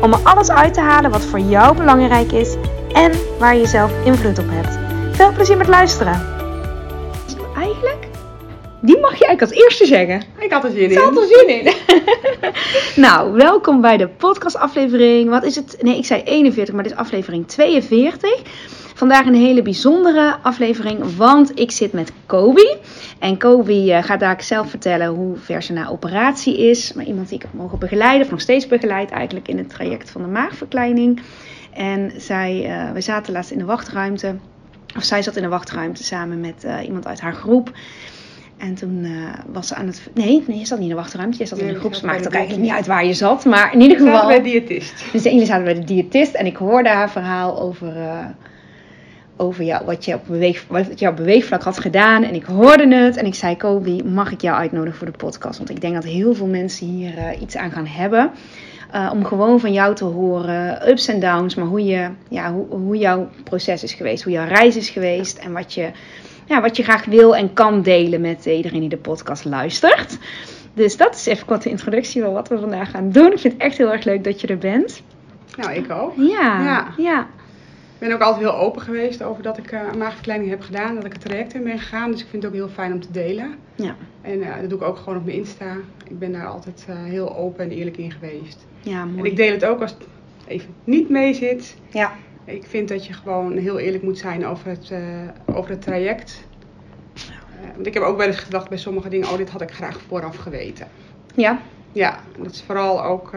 om er alles uit te halen wat voor jou belangrijk is en waar je zelf invloed op hebt. Veel plezier met luisteren. Eigenlijk, die mag je eigenlijk als eerste zeggen. Ik had er zin in. Ik had er zin in. nou, welkom bij de podcastaflevering. Wat is het? Nee, ik zei 41, maar dit is aflevering 42. Vandaag een hele bijzondere aflevering, want ik zit met Kobe. En Kobe eh, gaat daar zelf vertellen hoe ver ze na operatie is. Maar iemand die ik heb mogen begeleiden, of nog steeds begeleid eigenlijk in het traject van de maagverkleining. En zij, uh, we zaten laatst in de wachtruimte, of zij zat in de wachtruimte samen met uh, iemand uit haar groep. En toen uh, was ze aan het. Nee, nee, je zat niet in de wachtruimte. Je zat in de groep. Het maakt ook eigenlijk niet uit waar je zat. Maar in ieder geval. bij de diëtist. Dus jullie zaten bij de diëtist. En ik hoorde haar verhaal over. Uh, over jou, wat, je op beweeg, wat je op beweegvlak had gedaan. En ik hoorde het. En ik zei: Kobe, mag ik jou uitnodigen voor de podcast? Want ik denk dat heel veel mensen hier uh, iets aan gaan hebben. Uh, om gewoon van jou te horen, ups en downs, maar hoe, je, ja, hoe, hoe jouw proces is geweest, hoe jouw reis is geweest en wat je, ja, wat je graag wil en kan delen met iedereen die de podcast luistert. Dus dat is even kort de introductie van wat we vandaag gaan doen. Ik vind het echt heel erg leuk dat je er bent. Nou, ik ook. Ja, ja. ja. Ik ben ook altijd heel open geweest over dat ik uh, een maagverkleining heb gedaan, dat ik het traject in ben gegaan. Dus ik vind het ook heel fijn om te delen. Ja. En uh, dat doe ik ook gewoon op mijn Insta. Ik ben daar altijd uh, heel open en eerlijk in geweest. Ja, mooi. En ik deel het ook als het even niet mee zit. Ja. Ik vind dat je gewoon heel eerlijk moet zijn over het, over het traject. Want ik heb ook wel eens gedacht bij sommige dingen, oh dit had ik graag vooraf geweten. Ja. Ja, dat is vooral ook...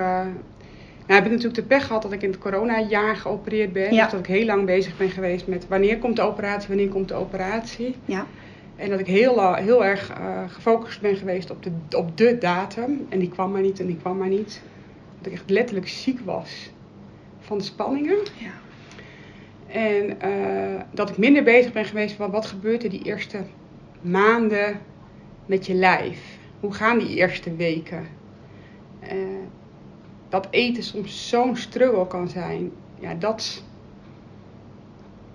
Nou, heb ik natuurlijk de pech gehad dat ik in het coronajaar geopereerd ben. Ja. Dus dat ik heel lang bezig ben geweest met wanneer komt de operatie, wanneer komt de operatie. Ja. En dat ik heel, heel erg uh, gefocust ben geweest op de, op de datum. En die kwam maar niet en die kwam maar niet. Dat ik echt letterlijk ziek was van de spanningen. Ja. En uh, dat ik minder bezig ben geweest van wat gebeurt er die eerste maanden met je lijf. Hoe gaan die eerste weken? Uh, dat eten soms zo'n struggle kan zijn. Ja, dat,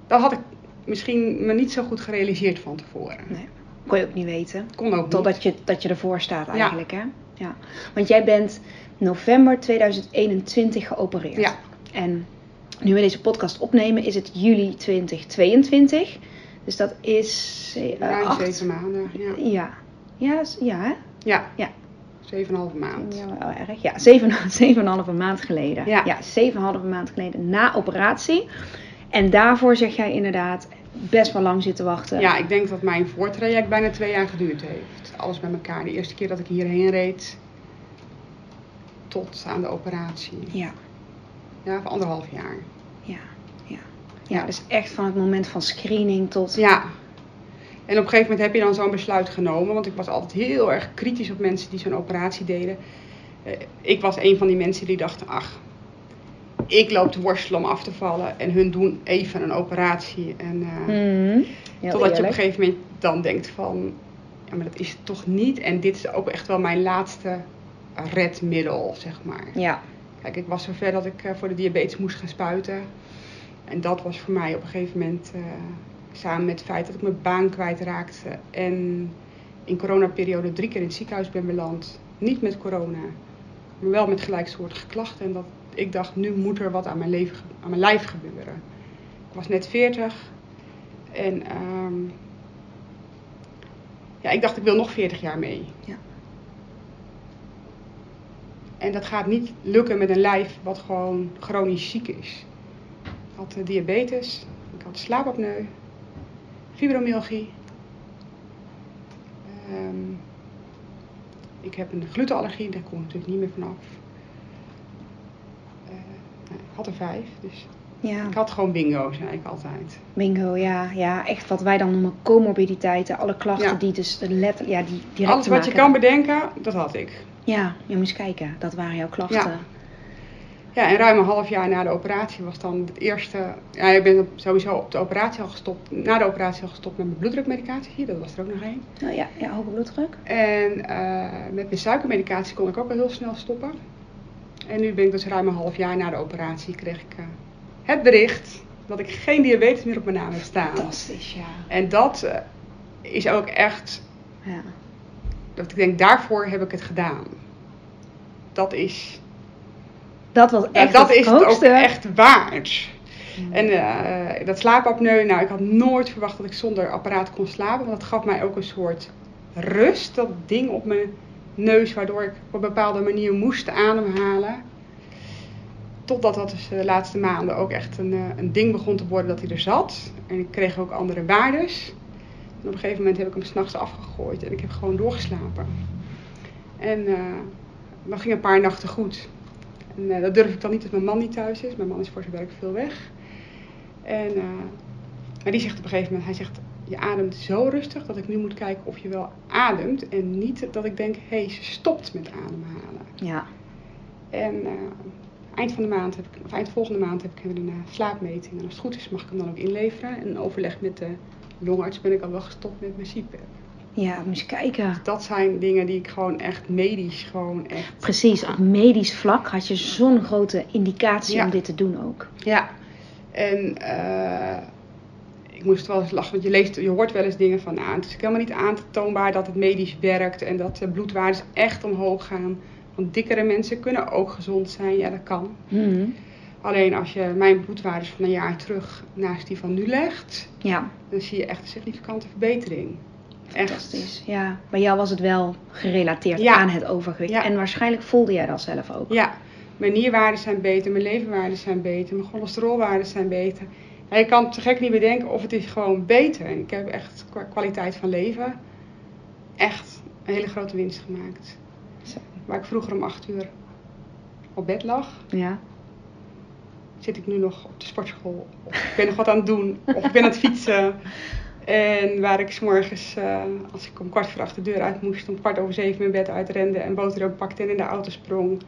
dat had ik misschien me niet zo goed gerealiseerd van tevoren. Nee, kon je ook niet weten. Kon ook Totdat niet. je, dat je ervoor staat eigenlijk, ja. hè? Ja. Want jij bent november 2021 geopereerd. Ja. En nu we deze podcast opnemen is het juli 2022. Dus dat is... Uh, Ruim acht... zeven maanden, ja. Ja. Ja, ja hè? Ja. Ja. Zeven en een halve maand. Ja, wel erg. Ja, zeven, zeven en een halve maand geleden. Ja. ja, zeven en een halve maand geleden na operatie. En daarvoor zeg jij inderdaad best wel lang zitten wachten. Ja, ik denk dat mijn voortraject bijna twee jaar geduurd heeft. Alles bij elkaar. De eerste keer dat ik hierheen reed, tot aan de operatie. Ja. Ja, voor anderhalf jaar. Ja, ja. Ja, dus echt van het moment van screening tot... Ja. En op een gegeven moment heb je dan zo'n besluit genomen. Want ik was altijd heel erg kritisch op mensen die zo'n operatie deden. Uh, ik was een van die mensen die dachten, ach, ik loop te worstelen om af te vallen. En hun doen even een operatie. En, uh, mm, totdat eerlijk. je op een gegeven moment dan denkt van, ja, maar dat is het toch niet. En dit is ook echt wel mijn laatste redmiddel, zeg maar. Ja. Kijk, ik was zover dat ik uh, voor de diabetes moest gaan spuiten. En dat was voor mij op een gegeven moment, uh, samen met het feit dat ik mijn baan kwijtraakte. En in coronaperiode drie keer in het ziekenhuis ben beland. Niet met corona, maar wel met gelijksoortige klachten. En dat ik dacht, nu moet er wat aan mijn, leven, aan mijn lijf gebeuren. Ik was net 40. En um, ja, ik dacht, ik wil nog 40 jaar mee. Ja. En dat gaat niet lukken met een lijf wat gewoon chronisch ziek is. Ik had diabetes, ik had slaapapneu, fibromyalgie. Um, ik heb een glutenallergie, daar kom ik natuurlijk niet meer vanaf. Uh, nou, ik had er vijf, dus ja. ik had gewoon bingo, zei ik altijd. Bingo, ja. Ja, echt wat wij dan noemen comorbiditeiten. Alle klachten Ja. die dus letter, ja, die direct Alles wat je kan bedenken, dat had ik. Ja, je moest kijken. Dat waren jouw klachten. Ja. Ja, en ruim een half jaar na de operatie was dan het eerste. Ja, ik ben sowieso op de operatie al gestopt. Na de operatie al gestopt met mijn bloeddrukmedicatie. Dat was er ook nog één. Nou ja, ja hoge bloeddruk. En eh, met mijn suikermedicatie kon ik ook al heel snel stoppen. En nu ben ik dus ruim een half jaar na de operatie kreeg ik uh, het bericht dat ik geen diabetes meer op mijn naam heb staan. Fantastisch, ja. En dat uh, is ook echt. Ja. Dat ik denk, daarvoor heb ik het gedaan. Dat is dat was echt ja, dat het is het ook echt waard. Mm. En uh, dat slaapapneu, nou ik had nooit verwacht dat ik zonder apparaat kon slapen. Want dat gaf mij ook een soort rust, dat ding op mijn neus, waardoor ik op een bepaalde manier moest ademhalen. Totdat dat dus de laatste maanden ook echt een, een ding begon te worden dat hij er zat. En ik kreeg ook andere waardes. En op een gegeven moment heb ik hem s'nachts afgegooid en ik heb gewoon doorgeslapen. En uh, dat ging een paar nachten goed. En uh, dat durf ik dan niet als mijn man niet thuis is. Mijn man is voor zijn werk veel weg. En, maar die zegt op een gegeven moment, hij zegt, je ademt zo rustig dat ik nu moet kijken of je wel ademt. En niet dat ik denk, hé, hey, ze stopt met ademhalen. Ja. En uh, eind van de maand, heb ik, of eind volgende maand heb ik een slaapmeting. En als het goed is mag ik hem dan ook inleveren. En overleg met de longarts ben ik al wel gestopt met mijn CPAP. Ja, moet je kijken. Dat zijn dingen die ik gewoon echt medisch gewoon echt... Precies, op medisch vlak had je zo'n grote indicatie Ja. om dit te doen ook. Ja, en uh, ik moest wel eens lachen, want je, leest, je hoort wel eens dingen van, nou, het is helemaal niet aantoonbaar dat het medisch werkt en dat de bloedwaardes echt omhoog gaan. Want dikkere mensen kunnen ook gezond zijn, ja dat kan. Mhm. Alleen als je mijn bloedwaardes van een jaar terug naast die van nu legt, Ja, dan zie je echt een significante verbetering. Echt. fantastisch. Ja, bij jou was het wel gerelateerd Ja. aan het overgewicht. Ja. En waarschijnlijk voelde jij dat zelf ook. Ja, mijn nierwaarden zijn beter, mijn leverwaarden zijn beter, mijn cholesterolwaarden zijn beter. Ja, je kan het te gek niet bedenken of het is gewoon beter. En ik heb echt qua kwaliteit van leven echt een hele grote winst gemaakt. Zo. Waar ik vroeger om acht uur op bed lag, Ja. zit ik nu nog op de sportschool. Of ik ben nog wat aan het doen, of ik ben aan het fietsen. En waar ik 's morgens, uh, als ik om kwart voor acht de deur uit moest, om kwart over zeven mijn bed uitrende en boterham pakte en in de auto sprong,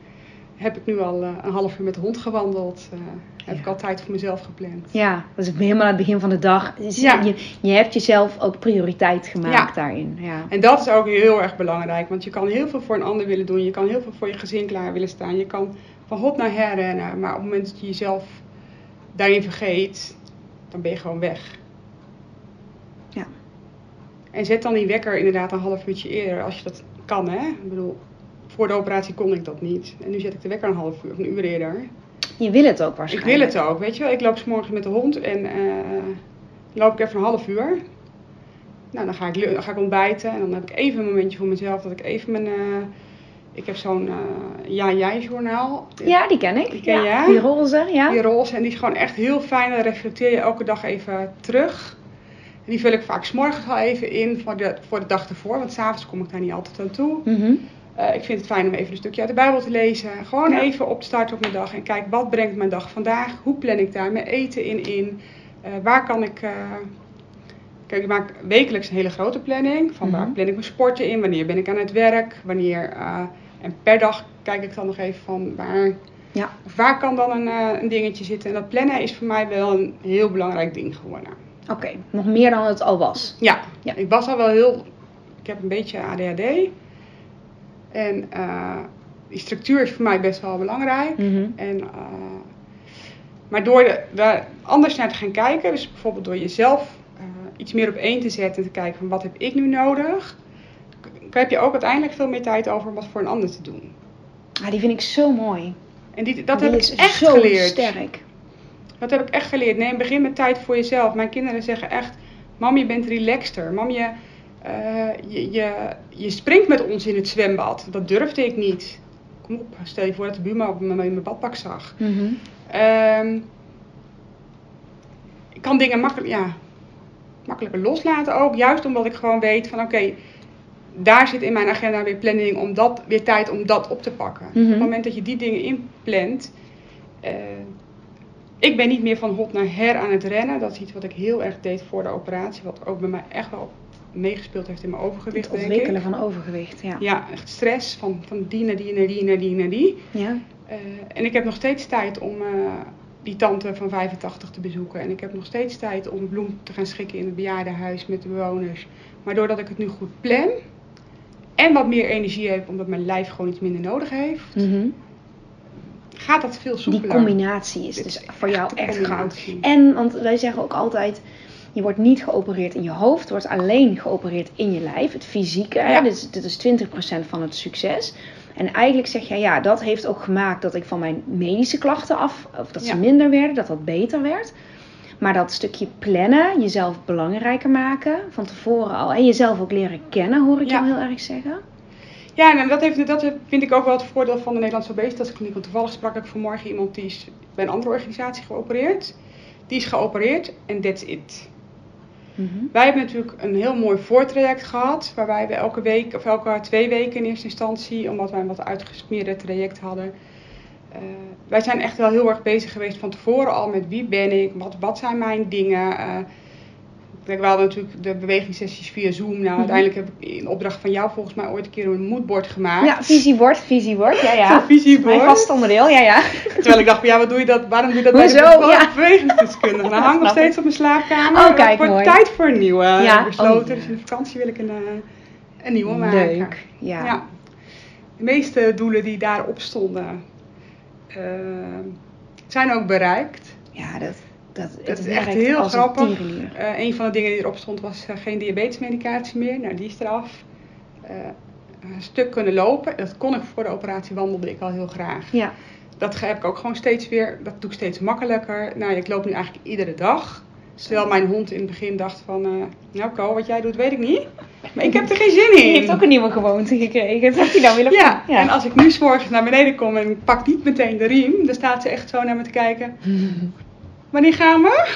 heb ik nu al uh, een half uur met de hond gewandeld. Uh, heb Ja. ik al tijd voor mezelf gepland. Ja, dat is helemaal aan het begin van de dag. Dus Ja. Je, je hebt jezelf ook prioriteit gemaakt Ja. daarin. Ja. En dat is ook heel erg belangrijk, want je kan heel veel voor een ander willen doen. Je kan heel veel voor je gezin klaar willen staan. Je kan van hot naar her rennen, maar op het moment dat je jezelf daarin vergeet, dan ben je gewoon weg. En zet dan die wekker inderdaad een half uurtje eerder, als je dat kan, hè. Ik bedoel, voor de operatie kon ik dat niet. En nu zet ik de wekker een half uur of een uur eerder. Je wil het ook Ik waarschijnlijk. wil het ook, weet je wel. Ik loop 's morgens met de hond en eh, loop ik even een half uur. Nou, dan ga, ik, dan ga ik ontbijten en dan heb ik even een momentje voor mezelf. Dat ik even mijn... eh, ik heb zo'n eh ja-jij-journaal. Ja, die ken ik. Die ken ja. je? Die roze, ja. Die roze. En die is gewoon echt heel fijn. Dan reflecteer je elke dag even terug. En die vul ik vaak 's morgens al even in voor de, voor de dag ervoor. Want s'avonds kom ik daar niet altijd aan toe. Mhm. Eh, ik vind het fijn om even een stukje uit de Bijbel te lezen. Gewoon Ja. even op te starten op mijn dag. En kijk, wat brengt mijn dag vandaag? Hoe plan ik daar mijn eten in in? Eh, waar kan ik... eh, Kijk, ik maak wekelijks een hele grote planning. Van waar Mhm. plan ik mijn sporten in? Wanneer ben ik aan het werk? Wanneer... en per dag kijk ik dan nog even van waar... Ja. Waar kan dan een, een dingetje zitten? En dat plannen is voor mij wel een heel belangrijk ding geworden. Oké, nog meer dan het al was. Ja, Ja. ik was al wel heel. Ik heb een beetje ADHD. En eh, die structuur is voor mij best wel belangrijk. Mhm. En, eh, maar door daar anders naar te gaan kijken, dus bijvoorbeeld door jezelf eh, iets meer op één te zetten en te kijken van wat heb ik nu nodig, heb je ook uiteindelijk veel meer tijd over om wat voor een ander te doen. Ah, die vind ik zo mooi. En die, dat Die heb ik echt zo geleerd. sterk. Dat heb ik echt geleerd. Neem begin met tijd voor jezelf. Mijn kinderen zeggen echt: Mam, je bent relaxter. Mam, je, eh, je, je, je springt met ons in het zwembad. Dat durfde ik niet. Kom op, stel je voor dat de buurman me in mijn badpak zag. Mhm. Ehm, ik kan dingen makkelijk, ja, makkelijker loslaten ook. Juist omdat ik gewoon weet van oké, daar zit in mijn agenda weer planning om dat, weer tijd om dat op te pakken. Mhm. Op het moment dat je die dingen inplant. eh, ik ben niet meer van hot naar her aan het rennen. Dat is iets wat ik heel erg deed voor de operatie. Wat ook bij mij echt wel meegespeeld heeft in mijn overgewicht, Het ontwikkelen van overgewicht, ja. Ja, echt stress van, van die naar die naar die naar die naar die. Ja. Eh, en ik heb nog steeds tijd om eh, die tante van 85 te bezoeken. En ik heb nog steeds tijd om bloem te gaan schikken in het bejaardenhuis met de bewoners. Maar doordat ik het nu goed plan en wat meer energie heb, omdat mijn lijf gewoon iets minder nodig heeft, Mhm. Gaat dat veel soepeler. Die combinatie is Dit dus is voor jou echt goud. En, want wij zeggen ook altijd, je wordt niet geopereerd in je hoofd, wordt alleen geopereerd in je lijf, het fysieke. Ja. Dit, is, dit is 20% van het succes. En eigenlijk zeg je, ja, dat heeft ook gemaakt dat ik van mijn medische klachten af, of dat ze minder werden, dat dat beter werd. Maar dat stukje plannen, jezelf belangrijker maken, van tevoren al. En jezelf ook leren kennen, hoor ik Ja. jou heel erg zeggen. Ja, en dat, heeft, dat vind ik ook wel het voordeel van de Nederlandse obesitaskliniek. Want toevallig sprak ik vanmorgen iemand die is bij een andere organisatie geopereerd. Die is geopereerd en that's it. Mhm. Wij hebben natuurlijk een heel mooi voortraject gehad. Waarbij we elke week of elke twee weken in eerste instantie, omdat wij een wat uitgesmeerde traject hadden. eh, wij zijn echt wel heel erg bezig geweest van tevoren al met wie ben ik, wat, wat zijn mijn dingen. eh, Kijk, we hadden natuurlijk de bewegingssessies via Zoom. Nou, Mhm. uiteindelijk heb ik in opdracht van jou volgens mij ooit een keer een moodboard gemaakt. Ja, visiebord, visiebord, ja ja. Visiebord. Mijn vast onderdeel, ja ja. Terwijl ik dacht, van, ja, wat doe je dat? Waarom doe je dat bij Hoezo? de Ja. bewegingsdeskundige? Nou, hangt nog ik. steeds op mijn slaapkamer. Oh, Het kijk, wordt mooi. tijd voor een nieuwe. Ja. Besloten, Oh, ja. dus in de vakantie wil ik een, eh, een nieuwe maken. Leuk, ja. Ja. De meeste doelen die daarop stonden, eh, zijn ook bereikt. Ja, dat, dat, is echt heel een grappig. Eh, een van de dingen die erop stond was eh, geen diabetesmedicatie meer. Nou, die is eraf. Eh, een stuk kunnen lopen. Dat kon ik voor de operatie wandelde ik al heel graag. Ja, Dat heb ik ook gewoon steeds weer, dat doe ik steeds makkelijker. Nou, ik loop nu eigenlijk iedere dag. Terwijl mijn hond in het begin dacht van, nou Ko, wat jij doet weet ik niet. Maar ik heb er geen zin je in. hebt ook een nieuwe gewoonte gekregen. Dat hij nou willen ja. ja. en als ik nu 's morgens naar beneden kom en ik pak niet meteen de riem, dan staat ze echt zo naar me te kijken. Wanneer gaan we?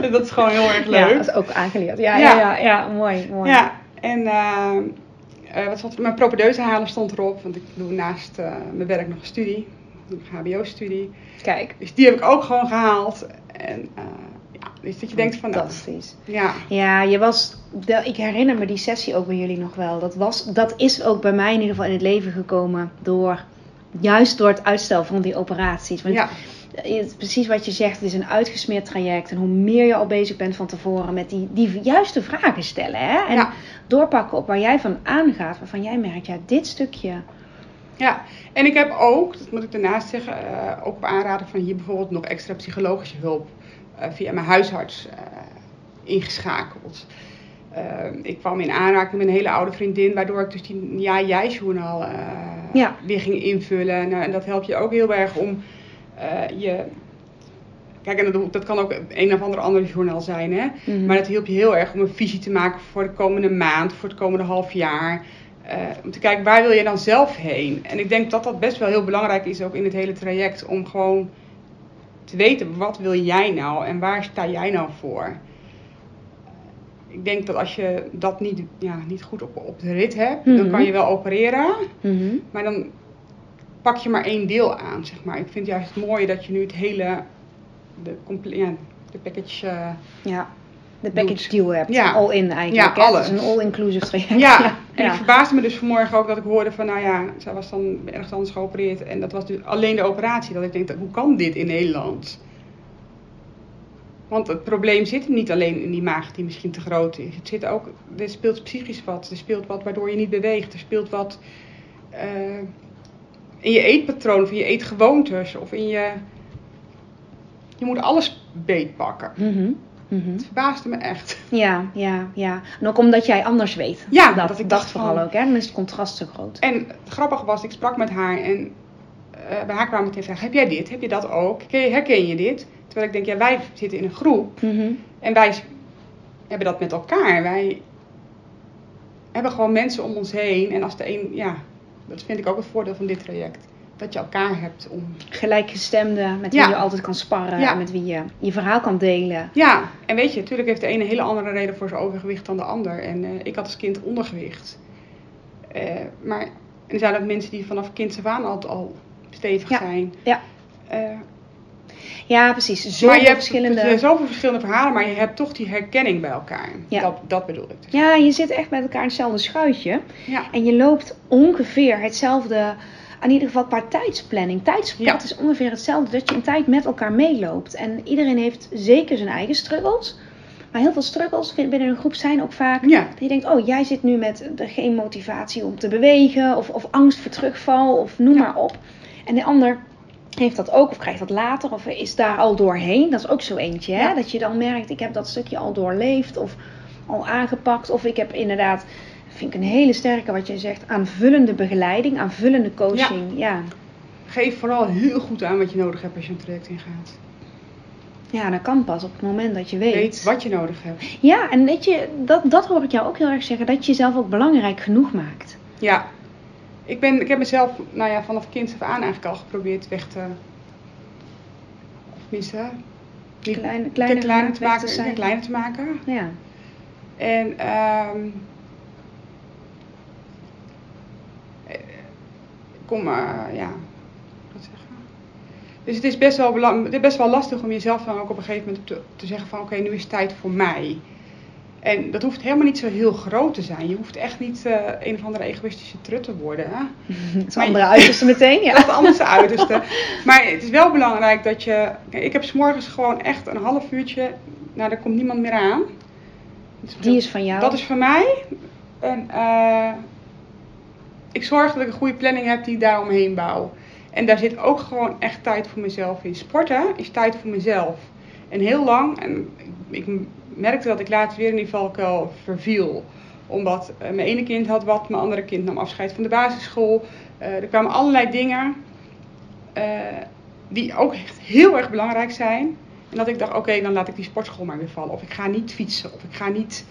dat is gewoon heel erg Ja, leuk. dat is ook aangeleerd. Ja, ja, Ja. ja, ja, mooi, mooi. Ja, en eh, wat zat, mijn propedeuse halen stond erop, want ik doe naast eh, mijn werk nog een studie, een HBO-studie. Kijk, Dus die heb ik ook gewoon gehaald. En ja, dus dat je denkt van, nou, fantastisch. ja, Ja, je was, ik herinner me die sessie ook bij jullie nog wel. Dat, was, dat is ook bij mij in ieder geval in het leven gekomen door, juist door het uitstel van die operaties. Want ja, precies wat je zegt, het is een uitgesmeerd traject. En hoe meer je al bezig bent van tevoren met die, die juiste vragen stellen. Hè? En ja, doorpakken op waar jij van aangaat. Waarvan jij merkt, ja, dit stukje. ja. En ik heb ook, dat moet ik daarnaast zeggen, eh, ook op aanraden van hier bijvoorbeeld nog extra psychologische hulp eh, via mijn huisarts eh, ingeschakeld. Ik kwam in aanraking met een hele oude vriendin, waardoor ik dus die ja jij journaal eh, Ja. weer ging invullen. Nou, en dat helpt je ook heel erg om eh, je. Kijk, en dat, dat kan ook een of ander ander journaal zijn, hè? Mhm. Maar dat hielp je heel erg om een visie te maken voor de komende maand, voor het komende half jaar. Eh, om te kijken waar wil je dan zelf heen. En ik denk dat dat best wel heel belangrijk is ook in het hele traject. Om gewoon te weten wat wil jij nou en waar sta jij nou voor. Ik denk dat als je dat niet, ja, niet goed op, op de rit hebt, Mhm. dan kan je wel opereren. Mhm. Maar dan pak je maar één deel aan, zeg maar. Ik vind juist het mooie dat je nu het hele, de, ja, de package... eh, Ja, de package Doet. deal hebt. Ja. All in eigenlijk. Ja, alles. Het is een all-inclusive traject. Ja, en ja. ik verbaasde me dus vanmorgen ook dat ik hoorde van, nou ja, zij was dan ergens anders geopereerd. En dat was dus alleen de operatie. Dat ik denk, hoe kan dit in Nederland? Want het probleem zit niet alleen in die maag die misschien te groot is. Het zit ook, er speelt psychisch wat. Er speelt wat waardoor je niet beweegt. Er speelt wat eh, in je eetpatroon, of in je eetgewoontes. Of in je... Je moet alles beetpakken. Mhm. Het verbaasde me echt. Ja, ja, ja. En ook omdat jij anders weet. Ja, dat, dat ik dacht vooral van- ook. Hè? Dan is het contrast zo groot. En het grappige was, ik sprak met haar en eh, bij haar kwam meteen vragen, heb jij dit? Heb je dat ook? Herken je dit? Terwijl ik denk, ja, wij zitten in een groep Mhm. en wij hebben dat met elkaar. Wij hebben gewoon mensen om ons heen en als de een, ja, dat vind ik ook het voordeel van dit traject. Dat je elkaar hebt om... Gelijkgestemde, met wie Ja. je altijd kan sparren. Ja. Met wie je je verhaal kan delen. Ja, en weet je, natuurlijk heeft de ene een hele andere reden voor zijn overgewicht dan de ander. En eh, ik had als kind ondergewicht. Eh, maar er zijn ook mensen die vanaf kind af aan al, al stevig Ja. zijn. Ja. Eh, Ja, precies. maar Zoveel je hebt verschillende... er zoveel verschillende verhalen, maar je hebt toch die herkenning bij elkaar. Ja. Dat, dat bedoel ik. dus. Ja, je zit echt met elkaar in hetzelfde schuitje. Ja. En je loopt ongeveer hetzelfde in ieder geval qua tijdsplanning. Tijdspad Ja. is ongeveer hetzelfde, dat je een tijd met elkaar meeloopt. En iedereen heeft zeker zijn eigen struggles. Maar heel veel struggles binnen een groep zijn ook vaak Ja. dat je denkt, oh jij zit nu met de- geen motivatie om te bewegen. Of, of angst voor terugval of noem Ja. maar op. En de ander heeft dat ook of krijgt dat later of is daar al doorheen. Dat is ook zo eentje. Hè? Ja. Dat je dan merkt, ik heb dat stukje al doorleefd of al aangepakt. Of ik heb inderdaad, vind ik een hele sterke wat jij zegt, aanvullende begeleiding, aanvullende coaching. Ja, Geef vooral heel goed aan wat je nodig hebt als je een traject ingaat. ja. dat kan pas op het moment dat je weet. Weet wat je nodig hebt. Ja, en weet je, dat, dat hoor ik jou ook heel erg zeggen, dat je jezelf ook belangrijk genoeg maakt. Ja. Ik, ben, ik heb mezelf nou ja, vanaf kind af aan eigenlijk al geprobeerd weg te... Of niet Kleine, te kleiner, kleiner te maken. ja, kleiner te maken. Ja. En ehm eh, kom, ja, wat zeggen. Dus het is best wel, best wel lastig om jezelf dan ook op een gegeven moment te, te zeggen van oké, nu is het tijd voor mij. En dat hoeft helemaal niet zo heel groot te zijn. Je hoeft echt niet eh, een of andere egoïstische trut te worden. Hè? Dat is Maar- andere uiterste meteen, Dat ja. is het anders uiterste. Maar het is wel belangrijk dat je. Ik heb s'morgens gewoon echt een half uurtje. Nou, daar komt niemand meer aan. Het Die is van jou. Dat is van mij. En eh, ik zorg dat ik een goede planning heb die ik daaromheen bouw. En daar zit ook gewoon echt tijd voor mezelf in. Sporten is tijd voor mezelf. En heel lang, en ik, ik merkte dat ik later weer in die valkuil verviel. Omdat eh, mijn ene kind had wat, mijn andere kind nam afscheid van de basisschool. Eh, er kwamen allerlei dingen eh, die ook echt heel erg belangrijk zijn. En dat ik dacht, oké, dan laat ik die sportschool maar weer vallen. Of ik ga niet fietsen, of ik ga niet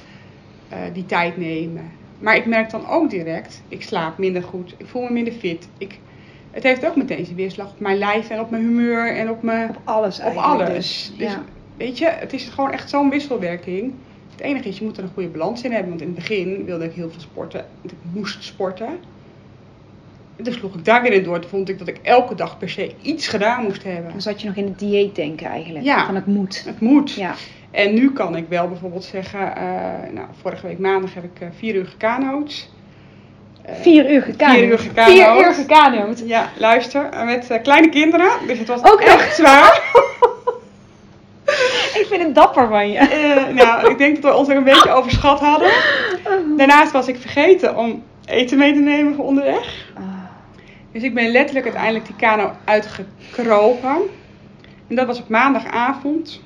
die tijd nemen. Maar ik merk dan ook direct, ik slaap minder goed, ik voel me minder fit. Ik, het heeft ook meteen zijn weerslag op mijn lijf en op mijn humeur en op mijn... Op alles Op eigenlijk. alles. Dus, Dus ja. Weet je, het is gewoon echt zo'n wisselwerking. Het enige is, je moet er een goede balans in hebben. Want in het begin wilde ik heel veel sporten. Ik moest sporten. Dus sloeg ik daar weer in door. Toen vond ik dat ik elke dag per se iets gedaan moest hebben. Dan zat je nog in het dieet denken eigenlijk. Ja. Van het moet. Het moet. Ja. En nu kan ik wel bijvoorbeeld zeggen, eh, nou, vorige week maandag heb ik eh, vier uur gekanoot. Eh, Vier uur gekanoot. Vier uur gekanoot. Vier uur gekanoot. Ja, luister, met kleine kinderen. Dus het was Ook echt zwaar. Ik vind het dapper van je. Eh, nou, ik denk dat we ons er een beetje overschat hadden. Daarnaast was ik vergeten om eten mee te nemen voor onderweg. Ah, Dus ik ben letterlijk uiteindelijk die kano uitgekropen. En dat was op maandagavond.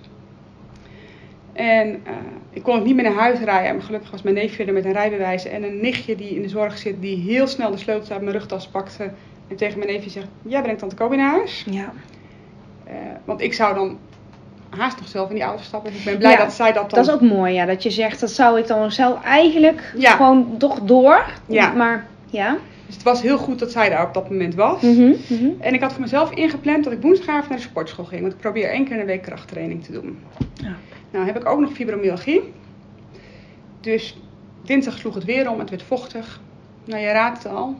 En eh, ik kon ook niet meer naar huis rijden. Maar gelukkig was mijn neef verder met een rijbewijs. En een nichtje die in de zorg zit, die heel snel de sleutels uit mijn rugtas pakte. En tegen mijn neefje zegt, jij brengt tante Kobi naar huis. ja. Eh, want ik zou dan haast nog zelf in die auto stappen. Dus ik ben blij Ja, dat zij dat dan... Dat is ook mooi, ja. Dat je zegt, dat zou ik dan zelf eigenlijk Ja. gewoon toch door. Ja. Maar, ja. Dus het was heel goed dat zij daar op dat moment was. Mhm, mhm. En ik had voor mezelf ingepland dat ik woensdagavond naar de sportschool ging. Want ik probeer één keer in de week krachttraining te doen. Ja. Nou heb ik ook nog fibromyalgie. Dus dinsdag sloeg het weer om. Het werd vochtig. Nou, je raadt het al.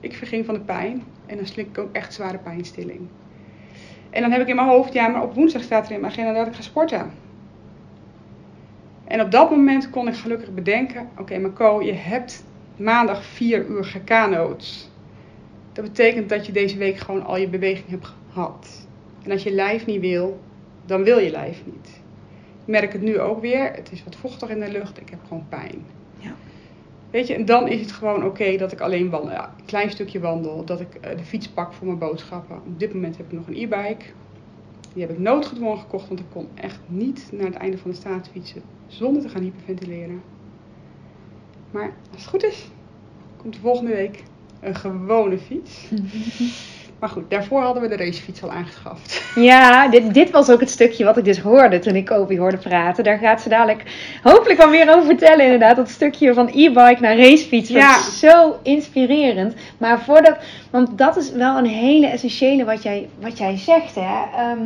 Ik verging van de pijn. En dan slik ik ook echt zware pijnstilling. En dan heb ik in mijn hoofd, ja, maar op woensdag staat er in mijn agenda dat ik ga sporten. En op dat moment kon ik gelukkig bedenken: oké, Marco, je hebt maandag vier uur gekanoot. Dat betekent dat je deze week gewoon al je beweging hebt gehad. En als je lijf niet wil, dan wil je lijf niet. Ik merk het nu ook weer. Het is wat vochtig in de lucht. Ik heb gewoon pijn. Weet je, en dan is het gewoon oké dat ik alleen wandel. Ja, een klein stukje wandel. Dat ik eh, de fiets pak voor mijn boodschappen. Op dit moment heb ik nog een e-bike. Die heb ik noodgedwongen gekocht, want ik kon echt niet naar het einde van de straat fietsen zonder te gaan hyperventileren. Maar als het goed is, komt de volgende week een gewone fiets. Maar goed, daarvoor hadden we de racefiets al aangeschaft. Ja, dit, dit was ook het stukje wat ik dus hoorde toen ik Kobi hoorde praten. Daar gaat ze dadelijk hopelijk wel meer over vertellen inderdaad. Dat stukje van e-bike naar racefiets. Dat Ja. is zo inspirerend. Maar voordat, want dat is wel een hele essentiële wat jij, wat jij zegt hè. Ehm,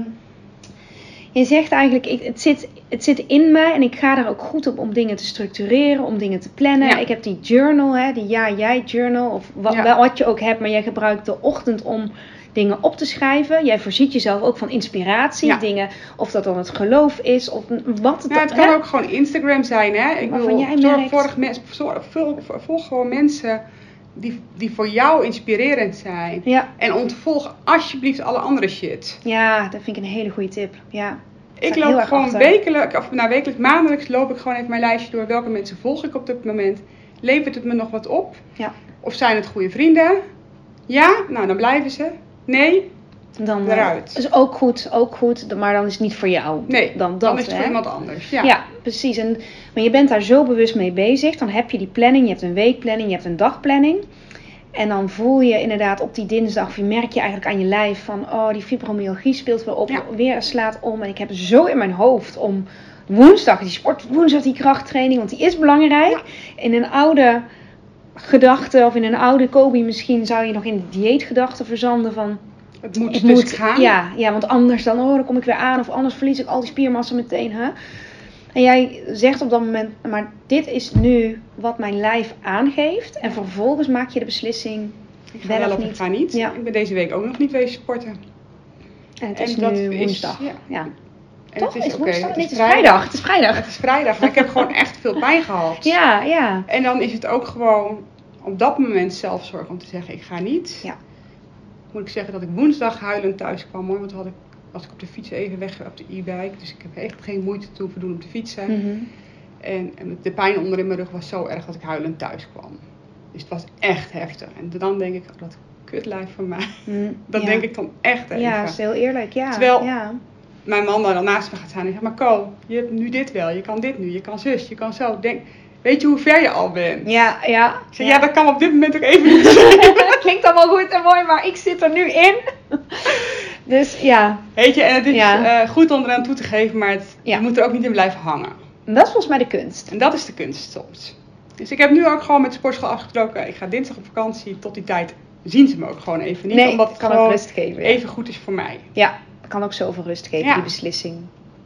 je zegt eigenlijk, ik, het, zit, het zit in mij en ik ga er ook goed op om dingen te structureren, om dingen te plannen. Ja. Ik heb die journal, hè, die ja-jij journal, of wat, Ja. wat je ook hebt, maar jij gebruikt de ochtend om dingen op te schrijven. Jij voorziet jezelf ook van inspiratie, Ja. dingen, of dat dan het geloof is, of wat het Ja, het kan hè? ook gewoon Instagram zijn, hè? Ik Waarvan bedoel, jij zorg, merkt- volg, mensen, zorg, volg, volg gewoon mensen die, die voor jou inspirerend zijn. Ja. En ontvolg alsjeblieft alle andere shit. ja, dat vind ik een hele goede tip. Ja. Ik loop gewoon achter. wekelijk, of nou wekelijk, maandelijks loop ik gewoon even mijn lijstje door. Welke mensen volg ik op dit moment? Levert het me nog wat op? Ja. Of zijn het goede vrienden? Ja, nou dan blijven ze. Nee, Dan, eh, Eruit. is ook goed, ook goed, maar dan is het niet voor jou. nee. dan, Dan, is het hè? voor iemand anders. Ja. Ja. precies. En, maar je bent daar zo bewust mee bezig. Dan heb je die planning. Je hebt een weekplanning, je hebt een dagplanning. En dan voel je inderdaad op die dinsdag, of je merk je eigenlijk aan je lijf van, oh, die fibromyalgie speelt weer op, Ja. weer slaat om. En ik heb zo in mijn hoofd om woensdag, die sport, woensdag die krachttraining, want die is belangrijk. In een oude gedachte, of in een oude Kobe misschien, zou je nog in de dieetgedachte verzanden van, Het moet dus moet, gaan. Ja, ja, want anders dan, oh, dan kom ik weer aan. Of anders verlies ik al die spiermassa meteen. Hè? En jij zegt op dat moment, maar dit is nu wat mijn lijf aangeeft. En vervolgens maak je de beslissing. Ik ga Wel wel of of ik niet? ga niet. Ja. Ik ben deze week ook nog niet wezen sporten. En het En is dat nu is- woensdag. ja. ja. En Toch? het Is, is woensdag? Nee, is het is vrijdag. Het is vrijdag. Het is vrijdag, maar ik heb gewoon echt veel pijn gehad. Ja, ja. En dan is het ook gewoon op dat moment zelfzorg om te zeggen, ik ga niet. Ja. Moet ik zeggen dat ik woensdag huilend thuis kwam hoor. Want had ik, was ik op de fiets even weg op de e-bike. Dus ik heb echt geen moeite toe doen om te fietsen. Mhm. En, en de pijn onder in mijn rug was zo erg dat ik huilend thuis kwam. Dus het was echt heftig. En dan denk ik, oh, dat kutlijf van mij. Mm, Dat ja. denk ik dan echt even. Ja, is heel eerlijk. Ja. Terwijl- ja. Mijn man daar dan naast me gaat staan en zegt, maar Ko, je hebt nu dit wel. Je kan dit nu. Je kan zus, je kan zo. Denk, weet je hoe ver je al bent? Ja, ja. Ik zeg, ja. dat kan op dit moment ook even niet dat klinkt allemaal goed en mooi, maar ik zit er nu in. dus ja, Weet je, en het is Ja. eh, goed om eraan toe te geven, maar het, Ja. je moet er ook niet in blijven hangen. dat is volgens mij de kunst. En dat is de kunst soms. Dus ik heb nu ook gewoon met de sportschool afgesproken, ik ga dinsdag op vakantie, tot die tijd zien ze me ook gewoon even niet. nee, omdat het kan ook rust geven. even goed is voor mij. Ja, kan ook zoveel rust geven, die beslissing.